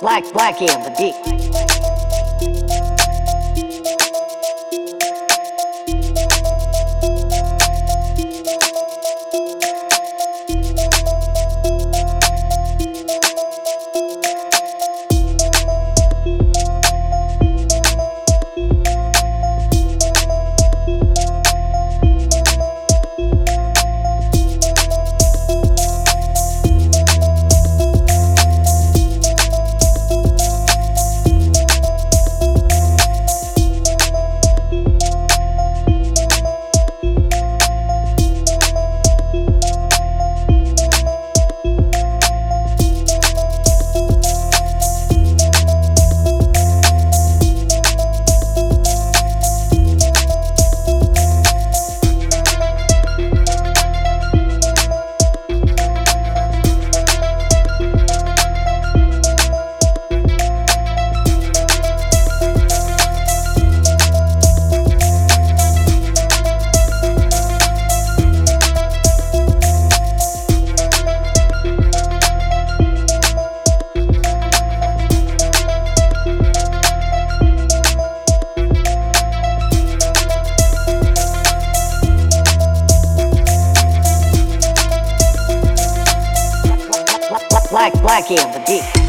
Black, black on the beat. Black, black on the beat.